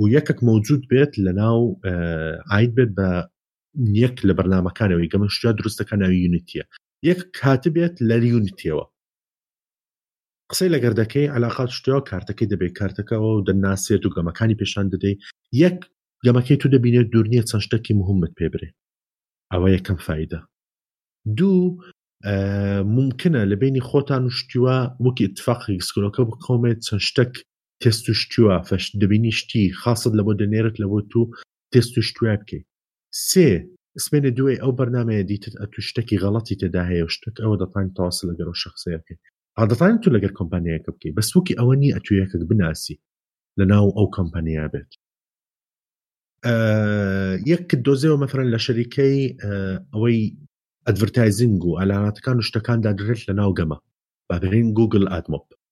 و یەکەک مەوجود بێت لە ناو ئاید بێت بە یەک لە بەرنمەکانەوەی گەمە شتیا دروستەکە ناوی یونیتە یەک کات بێت لە یونیتەوە قسەی لەگەر دەکەی علااقات شتەوە کارتەکەی دەبێت کارتەکەەوە و دەناسێت و گەمەکانی پێشان دەدەی یەک گەمەکەی تو دەبینێت دوورنیە چەند شتەکی مهمت پێ برێ ئەوە یەکەم فیدە دوو ممکنە لە بینی خۆتان و شتیوە وەکی اتفاقی سکرۆکە بکۆمێت چەند شتەک تێست و شتیوا فەش دەبینی شتی خاصت لە بۆ دەنێرت لە بۆ تو تێست و شتوای بکەی سێ اسمێنێ دوێ ئەو بەرنمەیە دیتت ئەتو شتەکی غەڵەتی تێدا هەیە و شتت ئەوە دەتانی تەواس لەگەر و شخصەیە بکەی ئادەتانی تو لەگەر کۆمپانیایەکە بکەی بەس وەکی ئەوە نیە ئەتو یەکەک بناسی لە ناو ئەو کۆمپانیا بێت یەک دۆزەوە مەفرەن لە شەریکەی ئەوەی ئەدڤرتایزینگ و ئالاناتەکان و شتەکان دادرێت لە ناو گەمە بابرین گوگل ئادمۆپ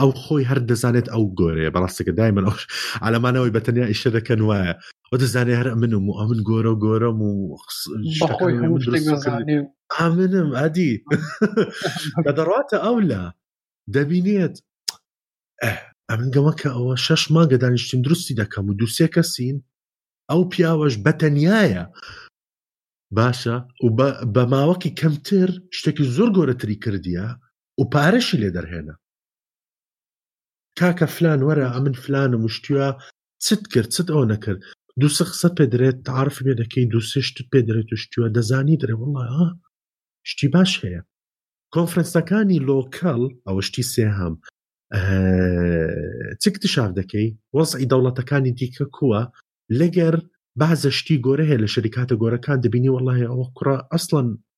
ئەو خۆی هەر دەزانێت ئەو گۆرەیە بەڕاستەکە دایمە ئەو ئالەمانەوەی بە تەنیا ئیشە دەکەن وایە ئەو دەزانێ هەر منم و ئەمن گۆرە و گۆرەم و ئامنم ئادی کە دەڕاتە ئەو لە دەبینێت ئەمن گەمەکە ئەوە شەش مانگە دانیشتن درستی دەکەم و دوسێ کەسین ئەو پیاوەش بەتەنایە باشە و بە ماوەکی کەمتر شتێکی زۆر گۆرەتری کردیە و پارەشی لێ دەرهێنا. کاکە فلان وەرە ئەمن فلانم وشتیوە چت کرد چت ئەوە نەکرد دووسە قسە پێ درێت تعاعرف پێ دەکەین دووسێ شتت پێ درێت و شتیوە دەزانی درێ وڵا شتی باش هەیە کۆنفرەنسەکانی لۆکەڵ ئەوە شتی سێهام چ اکتشاف دەکەی وەزعی دەوڵەتەکانی دیکە کووە لەگەر بازە شتی گۆرە هەیە لە شەریکاتە گۆرەکان دەبینی وڵی ئەوە کوڕە ئەسڵەن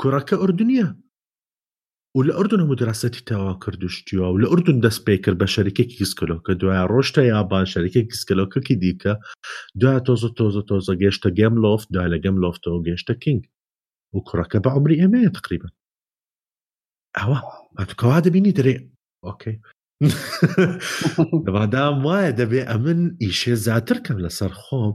کوڕەکە ئوردنیە و لە ئەردون هەموو دراستتی تاوا کردشتیوە و لە ئەردون دەست پێ کرد بە شەریکێکی گسکەلۆکە دوای ڕۆشتە یابان شەریکە گسکەلۆکەکی دیکە دو تۆزە تۆزە تۆزە گەشتە گەم لۆفت دو لە گەم لۆفتەوە گەشتە کینگ و کوڕەکە بە عمری ئێمەیە تقریبا ئەوە ئەتکەوا دەبینی دەرێ ئۆکەی دەوادام وایە دەبێ ئەمن ئیشێ زیاتر کەم لەسەر خۆم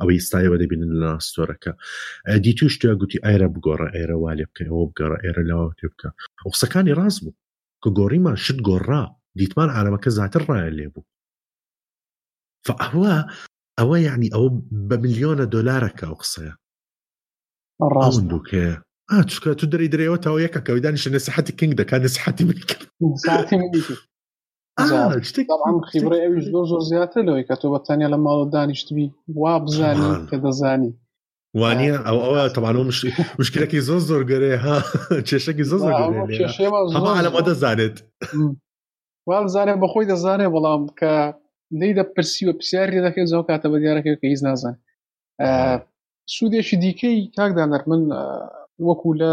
ئەوەی ئستایەوە دەبینن لە ستۆرەکە ئەدی توش توێ گوتی ئەرە بگۆڕە ئێرە وا لێ بکەن ئەوە بگەڕە ئێرە لەوا تێ بکە ئەو قسەکانی ڕاست بوو کە گۆڕیمان شت گۆڕا دیتمان عالەمەکە زیاتر ڕایە لێ بوو فەهوە ئەوە یعنی ئەو بە ملیۆنە دۆلارەکە ئەو قسەیە ڕاست بووکە چکە تو دەری درێەوە تاوە یەکەکەوەدانی شە نسیحەتی کنگ دەکات نسیحەتی من خیبڕی ئەویش زۆر زۆر زیاتر لەوەی کە تۆ بە تەنیا لە ماڵە دانیشتبی وا بزانین کە دەزانی وانە ئەو ئەوە تەوان و مشکلەکی زۆر زۆر گەرێ ها کێشەکی زۆر زۆرمە دەزانێت وا بزانێت بەخۆی دەزانێت بەڵام کە لی دە پرسی و پرسیاری دەکەێت زۆ کاتە بە دیارەکەی کە هیچ نازان سوودێکی دیکەی کاکدانەر من وەکو لە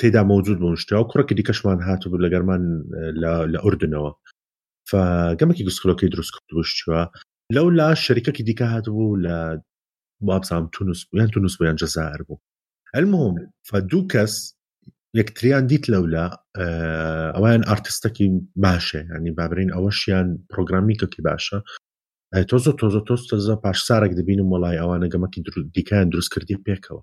تێدا مەوجود بوون شتەوە کوڕکی دیکەشمان هاتبوو لەگەرمان لە ئوردنەوە فگەمەکی گسکلۆکی دروست کوشتوە لەو لا شەریکەکی دیکە هاتبوو لە بابزانام تونس یان تونس بۆیان جەزار بوو المهم فدوو کەس یەکتریان دیت لەولا ئەویان ئارتستەکی باشە ینی بابرین ئەوەشیان پرۆگرامی کەکی باشە تۆزۆ تۆزۆ تۆز تەزە پاشسارێک دەبینم وڵی ئەوانە گەمەکی دیکەیان دروستکردی پێکەوە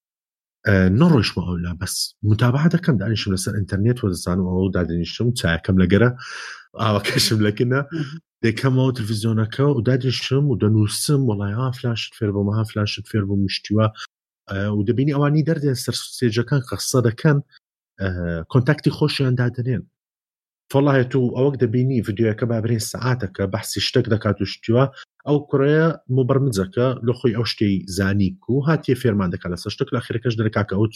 نەڕۆشمە ئەولا بەس متابع دەکەم دانیشم لەسەر ئینتەرنێت و دەزانم ئەو دادنیشتم چاکەم لەگەرە ئاوەکەشم لەکنە دەکەمەوە تلویزیۆنەکە و دادنیشتم و دەنووسم وڵای ها فلاشت فێر بۆ مەها فلاشت فێر بۆ مشتیوە و دەبینی ئەوانی دەردێن سەر سێجەکان قەسە دەکەن کۆنتاکتی خۆشیان دادنێن تۆڵاهێ تو ئەوەک دەبینی ڤیددیوەکە بابرین سەعاتەکە بەحسی شتێک دەکات و شتیوە ئەو کوڕەیە مبرمجەکە لە خۆی ئەو شتەی زانی کو هاتیە فێرمان دەکات لەسەر شتێک لە خێرەکەش دەرکاکە ئەو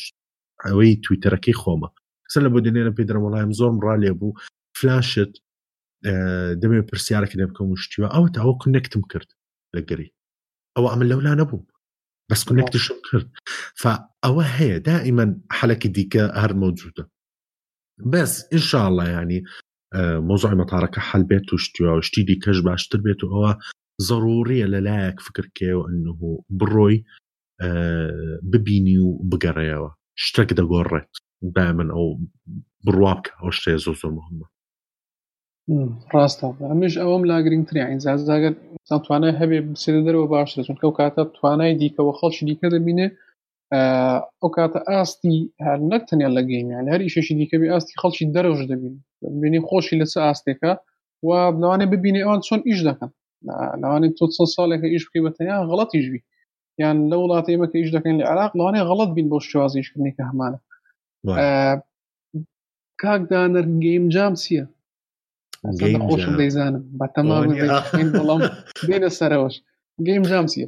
ئەوەی تویتەرەکەی خۆمە سەر لە بۆ دنێرە پێ دەرەوەڵایم زۆرم ڕا لێ بوو فلاشت دەبێ پرسیارەکە لێ بکەم و شتیوە ئەوە تا ئەو کنێکتم کرد لەگەری ئەوە ئەمە لەولا نەبوو بەس کنێکتشم کرد فا ئەوە هەیە دائیمەن حەلەکی دیکە هەر مەوجودە بەس ئینشاءاللە ینی مۆزای مەتارەکە حل بێت و شتیەوە شتی دیکەش باشتر بێت و ئەوە ضروریە لە لایەک فکرکێ و ئەنه بڕۆی ببینی و بگەڕێەوە شتێک دەگۆڕێت با من ئەو بڕوا بکە ئەو شتێ زۆ زۆر مهمە ڕاستە ئەمش ئەوەم لاگرنگتری ئەینزازاگەر توانای هەبێ بسێت دەرەوە باشتر چونکە و کاتە توانای دیکەەوە خەڵکی دیکە دەبینێ ئەو کاتە ئاستی هەر نەک تەنیا لە گەیمیان هەر ئیشێکی دیکەبی ئاستی خەڵکی دەرەوش دەبین بینی خۆشی لەسە ئاستێکە و لەوانێ ببینێ ئەوان چۆن ئیش دەکەن لەوانێ تۆ چەند ساڵێکە ئیش بکەی بە تەنیا غڵەتیش بی یان لە وڵاتی ئێمە کە ئیش دەکەین لە عراق لەوانێ غڵەت بین بۆ شێوازیشکردنی کە هەمانە کاکدانەر گەیم جام چییە خۆشم دەیزانم بە تەمام بڵام دێنە سەرەوەش گەیم جام چیە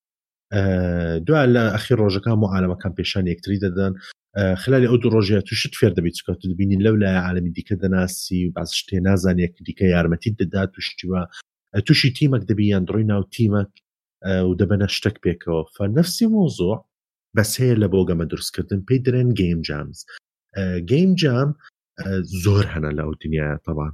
دوا لە ئەخی ڕۆژەکان و عالەمەکان پێشان یەکتری دەدەن خلالی ئەو دو ڕۆژە تو شت فێر دەبیت چکە تو دبینی لەو لای عالمی دیکە دەناسی و باز شتێ نازانێک دیکە یارمەتی دەدا توشتی بە تووشی تیمەک دەبی یان دڕی ناو تیمەک و دەبەنە شتەک پێکەوە فەرنەفسی مۆزۆ بەس هەیە لە بۆ گەمە دروستکردن پێی درێن گەیم جامز گەیم جام زۆر هەنە لەو دنیاە تەوان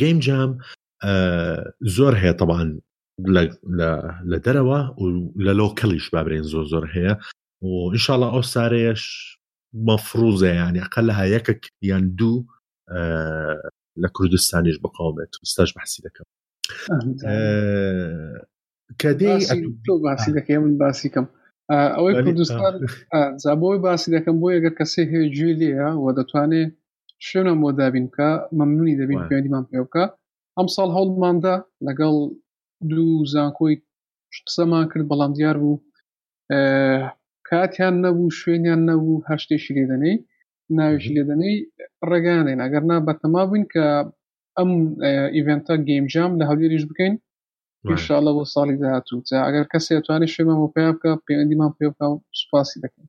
گەیم جام زۆر هەیە تەبان لە دەرەوە و لە لۆکەڵیش بابرێن زۆر زۆر هەیە و ئینشاالله ئەو سارەیەش مەفروزە یان یقە لە هایەکە یان دوو لە کوردستانیش بقاومێت ستاش بەحسی دەکەم کە باسی دەکەی من باسی کەم ئەوەی کوردستان زابەوەی باسی دەکەم بۆ یەگەر کەسێ هەیە گوێ لێە و دەتوانێت شوێنم بۆ دابین بکە مەمنونی دەبین پێوەندیمان پێ بکە ئەمساڵ هەوڵماندا لەگەڵ دوو زانکۆی قسەمان کرد بەڵام دیار بوو کاتیان نەبوو شوێنیان نەبوو هەر شتێکی لێدەنەی ناویشی لێدەنەی ڕێگانێن ئەگەر نا بەتەما بووین کە ئەم ئیڤنتە گەیمجام لە هەولێریش بکەین انشاءله بۆ ساڵی داهاتوو جا ئەگەر کەسێتوانانی شێمە بۆ پێ بکە پەیوەندیمان پێ بکە سوپاسی دەکەین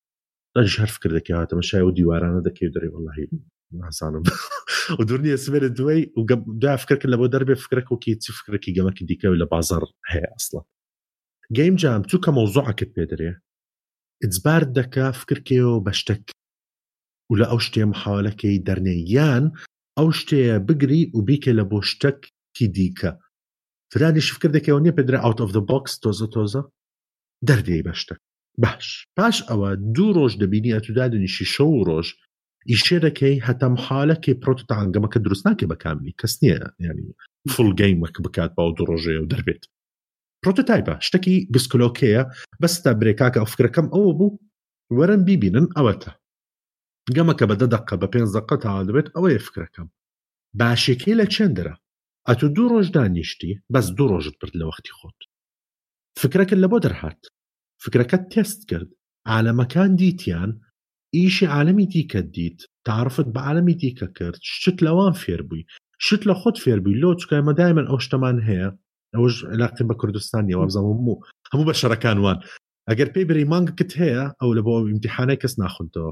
ئەش هەرف کردە کەواتەمە شای و دیوارانە دەکەوێت دەێ وڵی نازانم و دورنیە سمێرە دوای و دا فکرکە لە بۆ دەربێ فکرک و کێتی فکرکی گەمەکی دیکەوە لە بازار هەیە ئەسڵە گەیم جام چوو کە مەوزوعکت پێ دەێ ئجبار دەکا فکرکەوە بە شتەک و لە ئەو شتێ محاولەکەی دەرنێ یان ئەو شتەیە بگری و بیکە لە بۆ شتەک کی دیکە فرانیش فکردێکەوە نیە پێدرا ئاوت ئۆف دە بۆکس تۆزە تۆزە دەردەی بەشتە باش پاش ئەوە دوو ڕۆژ دەبینی ئەتو دادنیشی شەو و ڕۆژ ئیشێ دەکەی هەتەم حالە کەی پرۆتتانگەمەکە دروست ناکە بەکاملی کەس نییە ینی فل گەیمەک بکات باو دوو ڕۆژەیە و دەربێت پرۆتۆتایپە شتەکی گسکلۆکەیە بەستا برێکاکە ئەو فکرەکەم ئەوە بوو وەرن بیبینن ئەوەتە گەمەکە بە دە دقە بە پێنج دقە تا دەبێت ئەوەیە فکرەکەم باشێکی لە چێندرا ئەتو دوو ڕۆژ دانیشتی بەس دوو ڕۆژت برد لە وەختی خۆت فکرەکە لە بۆ دەرهات فکرەکەت تێست کرد عالەمەکان دیتیان ئیشی عالەمی دیکە دیت تعرفت بە عالەمی دیکە کرد شت لەوان فێر بووی شت لە خۆت فێر بووی لۆ چکای مەدای من ئەو شتەمان هەیە ئەوش علاقی بە کوردستان یە وابزانم هەموو هەموو بە شەرەکان وان ئەگەر پێی بری مانگکت هەیە ئەو لە بۆ ئەو امتحانای کەس ناخونتەوە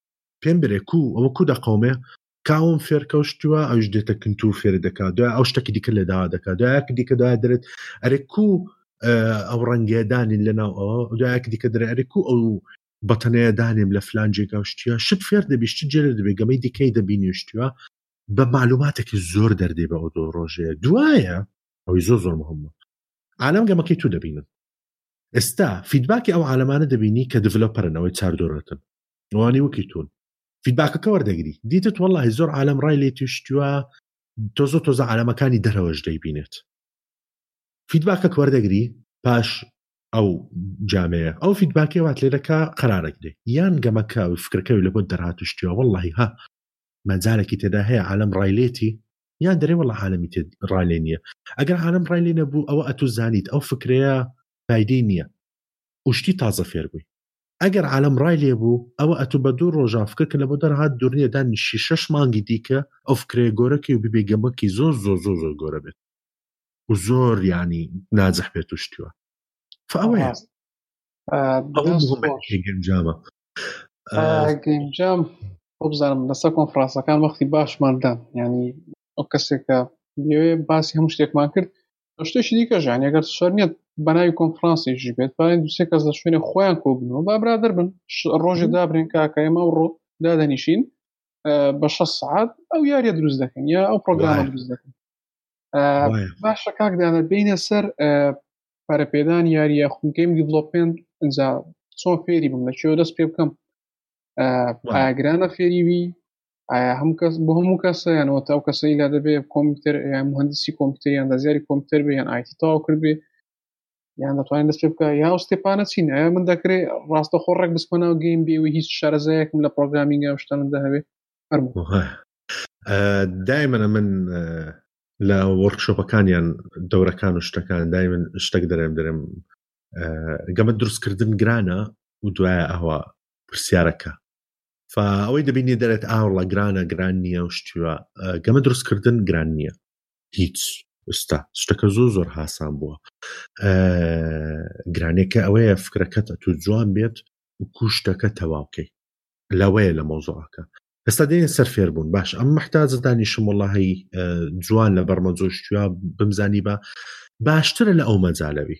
پێم برێ کو ئەوە کو دەقەومێ کاوم فێر کەوشتووە ئەوش دێتە کنتو فێر دەکات دوای ئەو شتەکی دیکە لە داوا دەکات دوایەک دیکە دوای درێت ئەرێ کو ئەو ڕەنگەدانی لەناو ئەوە دوایەک دیکە درێ ئەرێ کو ئەو بەتەنەیە دانێم لە فلان جێگا شتیە شت فێر دەبیشت جێرە دەبێ گەمەی دیکەی دەبینی شتیوە بە معلوماتێکی زۆر دەردێ بە ئەو دۆ ڕۆژێ دوایە ئەوی زۆر زۆر مهمە عالم گەمەکەی تو دەبینن ئێستا فیدباکی ئەو عالمانە دەبینی کە دڤلۆپەرنەوەی چاردۆرەتن ئەوانی وەکی تون فیدباکەکە وەردەگری دیتت وەڵی زۆر عالم ڕای لێ توشتووە تۆ زۆ تۆزە عالەمەکانی دەرەوەش دەیبینێت فیدباکە وەردەگری پاش ئەو جامەیە ئەو فیدباکێ وات لێ دەکا قرارەگرێ یان گەمەکە و فکرەکەوی لە بۆ دەرهاتشتیوە وەڵی ها مەجارێکی تێدا هەیە عالم ڕایلێتی یان دەرێ وەڵە عالمی تێ ڕالێ نییە ئەگەر عالم ڕای لێ نەبوو ئەوە ئەتو زانیت ئەو فکرەیە پایدەی نییە وشتی تازە فێربووی ئەگەر عالەم ڕای لێ بوو ئەوە ئەتو بە دوو ڕۆژا فکر کە لە بۆ دەرهات دورنیە دانیشی شەش مانگی دیکە ئەو فکرەیە گۆرەکەی و ببێ گەمەکی زۆر زۆر زۆر زۆر گۆرە بێت و زۆر یانی ناجح بێت و شتیوە فەوەیە گەنجامە گەنجام خۆ بزانم لەسەر کۆنفرانسەکان وەختی باشماندان ینی ئەو کەسێکە لێوێ باسی هەموو شتێکمان کرد شتێکی دیکە ژان ئەگەر سەرنیت بەناوی کۆنفرانسێک ژبێت باێن دوسێ کەس لە شوێنە خۆیان کۆبنەوە با برادر بن ڕۆژی دابرێن کاکە ئێمە ڕۆ دادەنیشین بە شە سعات ئەو یاریە دروست دەکەن یا ئەو پرۆگرام دروست دەکەن باشە کاکدانە بینە سەر پەرەپێدان یاریە خونکەیم دیڤلۆپێن ئەجا چۆن فێری بم لەکوێ دەست پێ بکەم ئاگرانە فێریوی ئایا هەم کەس بۆ هەموو کەسەیانەوە تا و کەسەی لا دەبێت کۆمپیوتەر یان مهندسی کۆمپیوتریان دەزیاری کۆمپیوتەر بێ یان ئایتی تاو کرد بێ یان دەتوانین دەست پێ بکە یا ئەوستێپانە چین ئایا من دەکرێت ڕاستە خۆ ڕێک بسمە ناو گەیم بێوی هیچ شارەزایەکم لە پرۆگرامینگە شتە من دەهەوێت هەرموو دایمەە من لە وەرکشۆپەکانیان دەورەکان و شتەکان دای من شتێک دەرێم دەرێم گەمە دروستکردن گرانە و دوایە ئەوە پرسیارەکە ئەوەی دەبینی دەرێت ئاوڵە گرانە گران نییە و شتیوە گەمە دروستکردن گران نییە هیچ ئستا شتەکە زۆر زۆر هاسان بووە گرانەکە ئەوەیە فکرەکەت تو جوان بێت و کوشتەکە تەواوکەی لەوەیە لە مۆزۆعەکە ئێستا دێن سەر فێر بوون باش ئەم محتاجە دانیشم وڵی جوان لە بەرمەجۆشتیا بمزانی بە باشترە لە ئەو مەجالەوی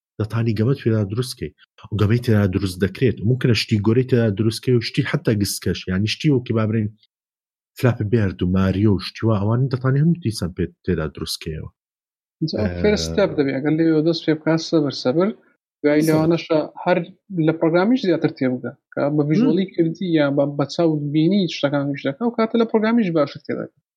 دەتانی گەمە تێدا دروستکەی و گەمەی تێدا دروست دەکرێت ممکنە شتی گۆری تێدا دروستکەی و شتی حتا گستکەش یانی شتی وەکی بابرین فلاپ بێرد و ماریۆ و شتیوە ئەوان دەتانی هەم دیسان پێت تێدا دروستکەیەوە فێرستە بدەبێ ئەگەر لێ دەست پێ بکات سەبر سەبر دوای لەوانەشە هەر لە پرۆگرامیش زیاتر تێبگە کە بە ڤژۆڵی کردی یان بە بەچاو بینی شتەکان شتەکە و کاتە لە پرۆگرامیش باشتر تێدەکە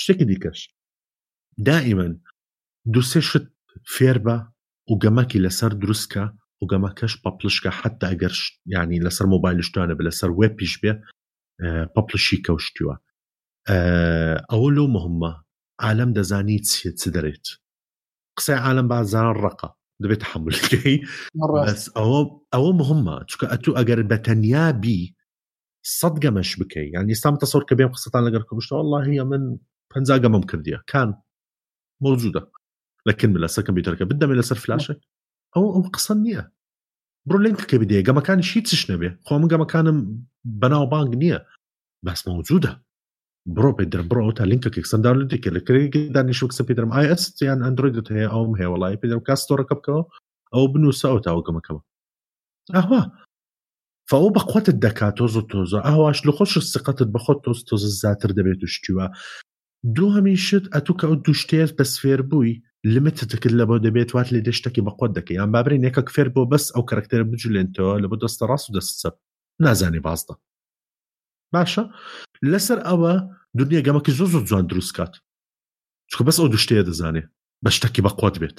شتێکی دیکەش دائیمەن دوسێ شت فێربە و گەمەکی لەسەر دروستکە و گەمەکەش پەپلشکە حتا گەر ینی لەسەر مۆبایلشتوانە بە لەسەر وێ پیش بێ پەپلشی کەوشتیوە ئەوە لۆ مهمە عالم دەزانی چ دەرێت قسەی عالم بازان ڕقە دەبێت حملکەی ئەوە ئەوە مهمە چکە ئەتو ئەگەر بەتەنیا بی سەد گەمەش بکەی یان ئێستام تەسەر کە بێم قسەتان لەگەر کوشتە اللهە من پنج گەمەم کردیە کان موجودە لەکن من لەسەر کمپیوتەرەکە بدەمێ لەسەر فلاشێک ئەو ئەو قسە نییە بڕۆ لێن کەکە بدێ گەمەکانی شی چش نەبێ خۆ من گەمەکانم بەناو بانگ نییە بەس موجودە بڕۆ پێ درم بڕەوە تا لینکە کەکسەندار لە دێکە لە کرێک دانیش قسە پێ درم ئایا ئەستیان ئەندرویدت هەیە ئەوم هەیە وڵی پێ درم کاستۆرەکە بکەوە ئەو بنووسە ئەو تاوەکەمەکەەوە ئەهوا فەوە بە قوتت دەکات تۆز و تۆزە ئاواش لە خۆش سقەتت بەخۆت تۆز تۆزە زیاتر دەبێت و شتیوە دوو هەمین شت ئەتوو کە ئەو دوشتێت بەس فێر بووی لمت تکرد لە بۆ دەبێت وات لێ دەشتەکی بەخۆت دەکە یان بابرین یەکە فێر بۆ بەس ئەو کەرەکتەر بجولێنتەوە لە بۆ دەستە ڕاست و دەست سەب نازانێ بازدە باشە لەسەر ئەوە دنیا گەمەکی زۆ زۆ جوان دروستکات چکە بەس ئەو دوشتەیە دەزانێ بە شتەکی بەخۆت بێت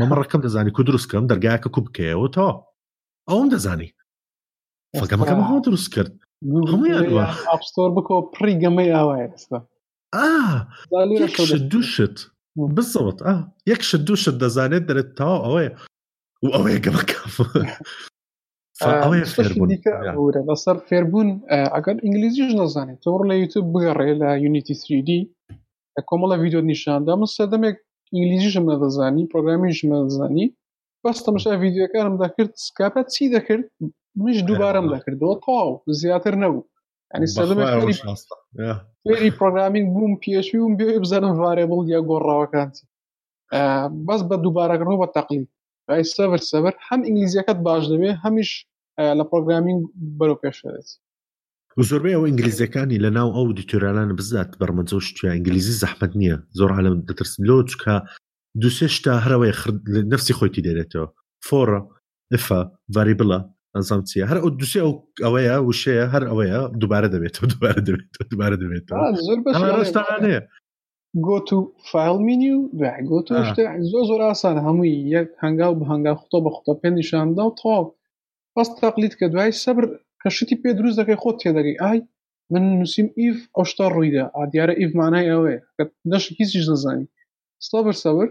مەمە ڕقم دەزانی کو دروست کەم دەرگایەکە کو بکەیەوە تەوا ئەوم دەزانی فەکەمەکەم هەموو دروست کرد ئاپستۆر بکۆ پڕی گەمەی ئاوای ئێستا دوشت بزەوت یەک شت دوشت دەزانێت دەرێت تاوا ئەوەیە و ئەوەیە گەمەکەم ورە لەسەر فێربوون ئەگەر ئینگلیزیش نەزانێت تۆڕ لە یوتوب بگەڕێ لە یونیتی 3D کۆمەڵە ڤیددیۆت نیشاندا من سەردەمێک ئینگلیزیشم نەدەزانی پرۆگرامیشم نەدەزانی بەس تەمەشا ڤیددیوەکانم دەکرد سکاپە چی دەکرد منش دووبارەم دەکردەوە تەواو زیاتر نەبوو ینی سەری پرۆگرامین بووم پێشوی وم بێ بزانم ڤارێبڵ یا گۆڕاوەکانتی بەس بە دووبارەکردنەوە بە تەقلید ئای سەبر سەبر هەم ئینگلیزیەکەت باش دەبێ هەمیش لە پرۆگرامین بەرەو پێشێت و زۆربەی ئەو ئینگلیزەکانی لە ناو ئەو دیتۆرالانە بزات بەرمەجە و شتیا ئینگلیزی زەحمت نییە زۆر عالم دەترس لۆ چکە دوسێ شتا هەرەوەی نفسی خۆیتی دێنێتەوە فۆڕە ئفا ڤری بڵە ئەزام چیە هەر ئەو دوسێ ئەو ئەوەیە وشەیە هەر ئەوەیە دووبارە دەبێت و دووبارە دەبێت و دووبارە دەبێت زۆربەشتانەیە گۆت و فیل مینی و گۆت زۆ زۆر ئاسان هەمووی یەک هەنگاو بە هەنگا خۆ بە خۆ پێ نیشاندا و تاو بەس تەقلیت کە دوای سەبر کە شتی پێ دروست دەکەی خۆت تێدەگەی ئای من نووسیم ئیف ئەو شتا ڕوویدا ئادیارە ئیف مانای ئەوەیە کە دەش هیچیش نەزانی سەبر سەبر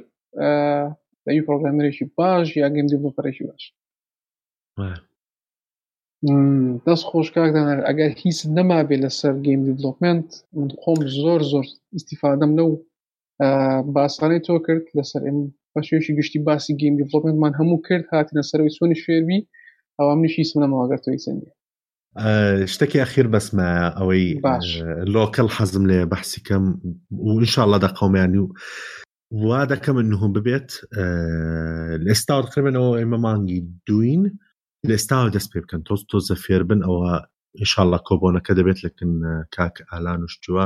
دەوی پرۆگرامەرێکی باش یا گەم دیڤلوپەرێکی باش دەست خۆش کاکدانەر ئەگەر هیچ نەما بێ لەسەر گەیم دیڤلوپمنت من خۆم زۆر زۆر ئیسیفادەم لەو باسانەی تۆ کرد لەسەر ئێم بەشێکی گشتی باسی گەیم دیڤڵۆپمنتمان هەموو کرد هاتنە سەرەوەی سۆنی شێربی ئەوە منیشی سمەمەوەگەر تۆی سندی شتێکی ئەخیر بەسمە ئەوەی لۆکەڵ حەزم لێ بەحسی کەم و انشاءله دەقومیانی و وا دەکەم نهم ببێت ئێستا دەقێبنەوە ئێمە مانگی دوین لێستا دەست پێ بکەن تۆز تۆزە فێربن ئەوە انشاءله کۆبۆنەکە دەبێت لەکن کاک ئالان و شتووە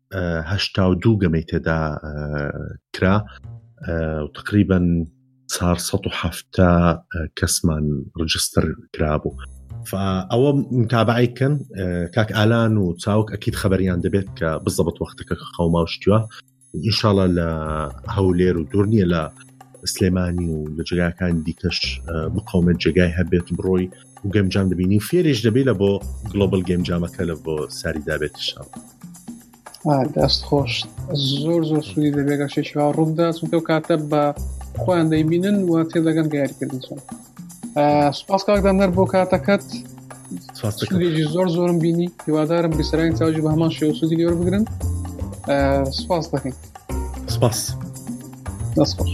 هەشتا و دوو گەمەی تێدا کرا تقریبن 470 کەسمان ڕجستر کرابوو ئەوە متابعی کەن کاک ئالان و چاوک ئەکییت خەبەریان دەبێت کە بزەبت وەختەکە خەوما شتوە ئینشاالله لە هەولێر و دوور نییە لە سلێمانی و لە جگاکان دیکەش بقومێت جێگای هەبێت بڕۆی و گەمجان دەبینی و فێریش دەبی لە بۆ گلۆبل گەمجامەکە لە بۆ ساری دابێتشە دەست خۆش زۆر زۆر سوودی دەبێگە شێشوا ڕوودا چونکە کاتە بە خۆیان دەیبینن و تێ دەگەن گەیارکردن چۆن سپاس کاک دەمنەر بۆ کاتەکەت سپاسێکی زۆر زۆرم بینی هیوادارم بیسەرانی چاوجی بە هەمان شێوە سوودی لێوە بگرن سپاس دەکەین سپاس دەست خۆش